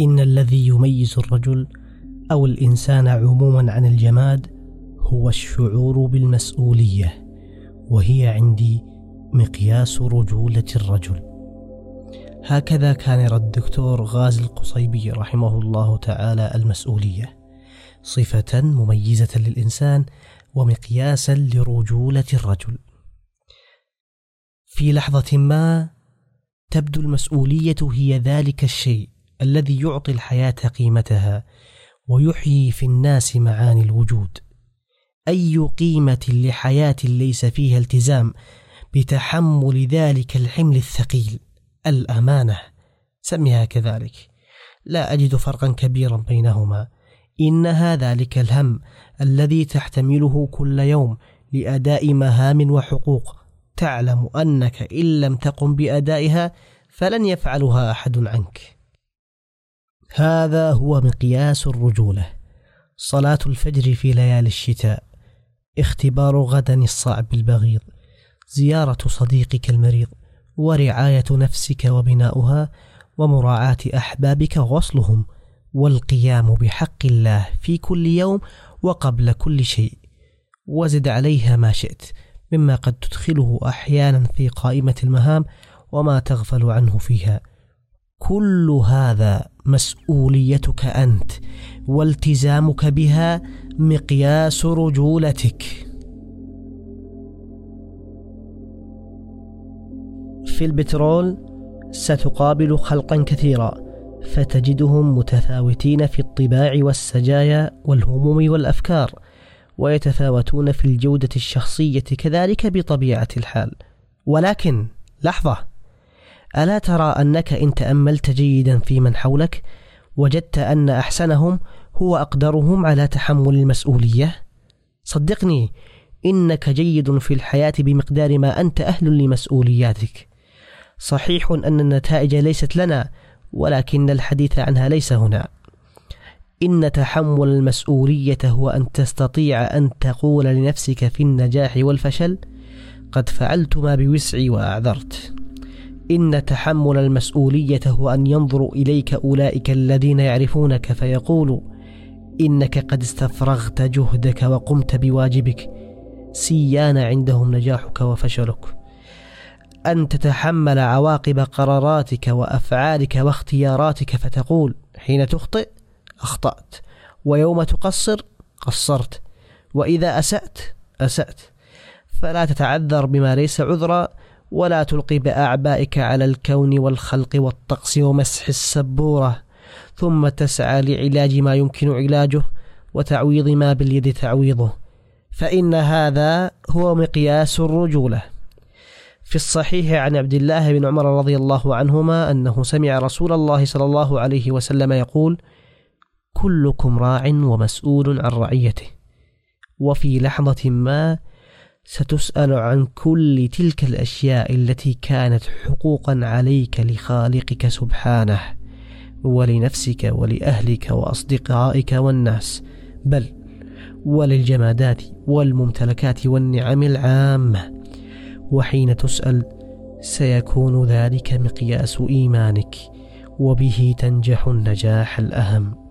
إن الذي يميز الرجل أو الإنسان عموما عن الجماد هو الشعور بالمسؤولية وهي عندي مقياس رجولة الرجل. هكذا كان يرى الدكتور غازي القصيبي رحمه الله تعالى المسؤولية صفة مميزة للإنسان ومقياسا لرجولة الرجل. في لحظة ما تبدو المسؤولية هي ذلك الشيء الذي يعطي الحياة قيمتها ويحيي في الناس معاني الوجود. أي قيمة لحياة ليس فيها التزام بتحمل ذلك الحمل الثقيل. الأمانة. سميها كذلك. لا أجد فرقا كبيرا بينهما. إنها ذلك الهم الذي تحتمله كل يوم لأداء مهام وحقوق. تعلم أنك إن لم تقم بأدائها فلن يفعلها أحد عنك. هذا هو مقياس الرجولة. صلاة الفجر في ليالي الشتاء. اختبار غدا الصعب البغيض. زيارة صديقك المريض. ورعاية نفسك وبناؤها. ومراعاة أحبابك ووصلهم والقيام بحق الله في كل يوم وقبل كل شيء. وزد عليها ما شئت. مما قد تدخله أحيانا في قائمة المهام. وما تغفل عنه فيها. كل هذا مسؤوليتك أنت والتزامك بها مقياس رجولتك. في البترول ستقابل خلقا كثيرا فتجدهم متفاوتين في الطباع والسجايا والهموم والأفكار ويتفاوتون في الجودة الشخصية كذلك بطبيعة الحال. ولكن لحظة ألا ترى أنك إن تأملت جيدا في من حولك وجدت أن أحسنهم هو أقدرهم على تحمل المسؤولية؟ صدقني إنك جيد في الحياة بمقدار ما أنت أهل لمسؤولياتك. صحيح أن النتائج ليست لنا ولكن الحديث عنها ليس هنا. إن تحمل المسؤولية هو أن تستطيع أن تقول لنفسك في النجاح والفشل قد فعلت ما بوسعي وأعذرت. إن تحمل المسؤولية هو أن ينظر إليك أولئك الذين يعرفونك فيقولوا إنك قد استفرغت جهدك وقمت بواجبك سيان عندهم نجاحك وفشلك. أن تتحمل عواقب قراراتك وأفعالك واختياراتك فتقول حين تخطئ أخطأت ويوم تقصر قصرت وإذا أسأت أسأت. فلا تتعذر بما ليس عذرا ولا تلقي بأعبائك على الكون والخلق والطقس ومسح السبورة ثم تسعى لعلاج ما يمكن علاجه وتعويض ما باليد تعويضه فإن هذا هو مقياس الرجولة. في الصحيح عن عبد الله بن عمر رضي الله عنهما أنه سمع رسول الله صلى الله عليه وسلم يقول كلكم راع ومسؤول عن رعيته وفي لحظة ما ستسأل عن كل تلك الأشياء التي كانت حقوقا عليك لخالقك سبحانه ولنفسك ولأهلك وأصدقائك والناس بل وللجمادات والممتلكات والنعم العامة. وحين تسأل سيكون ذلك مقياس إيمانك وبه تنجح النجاح الأهم.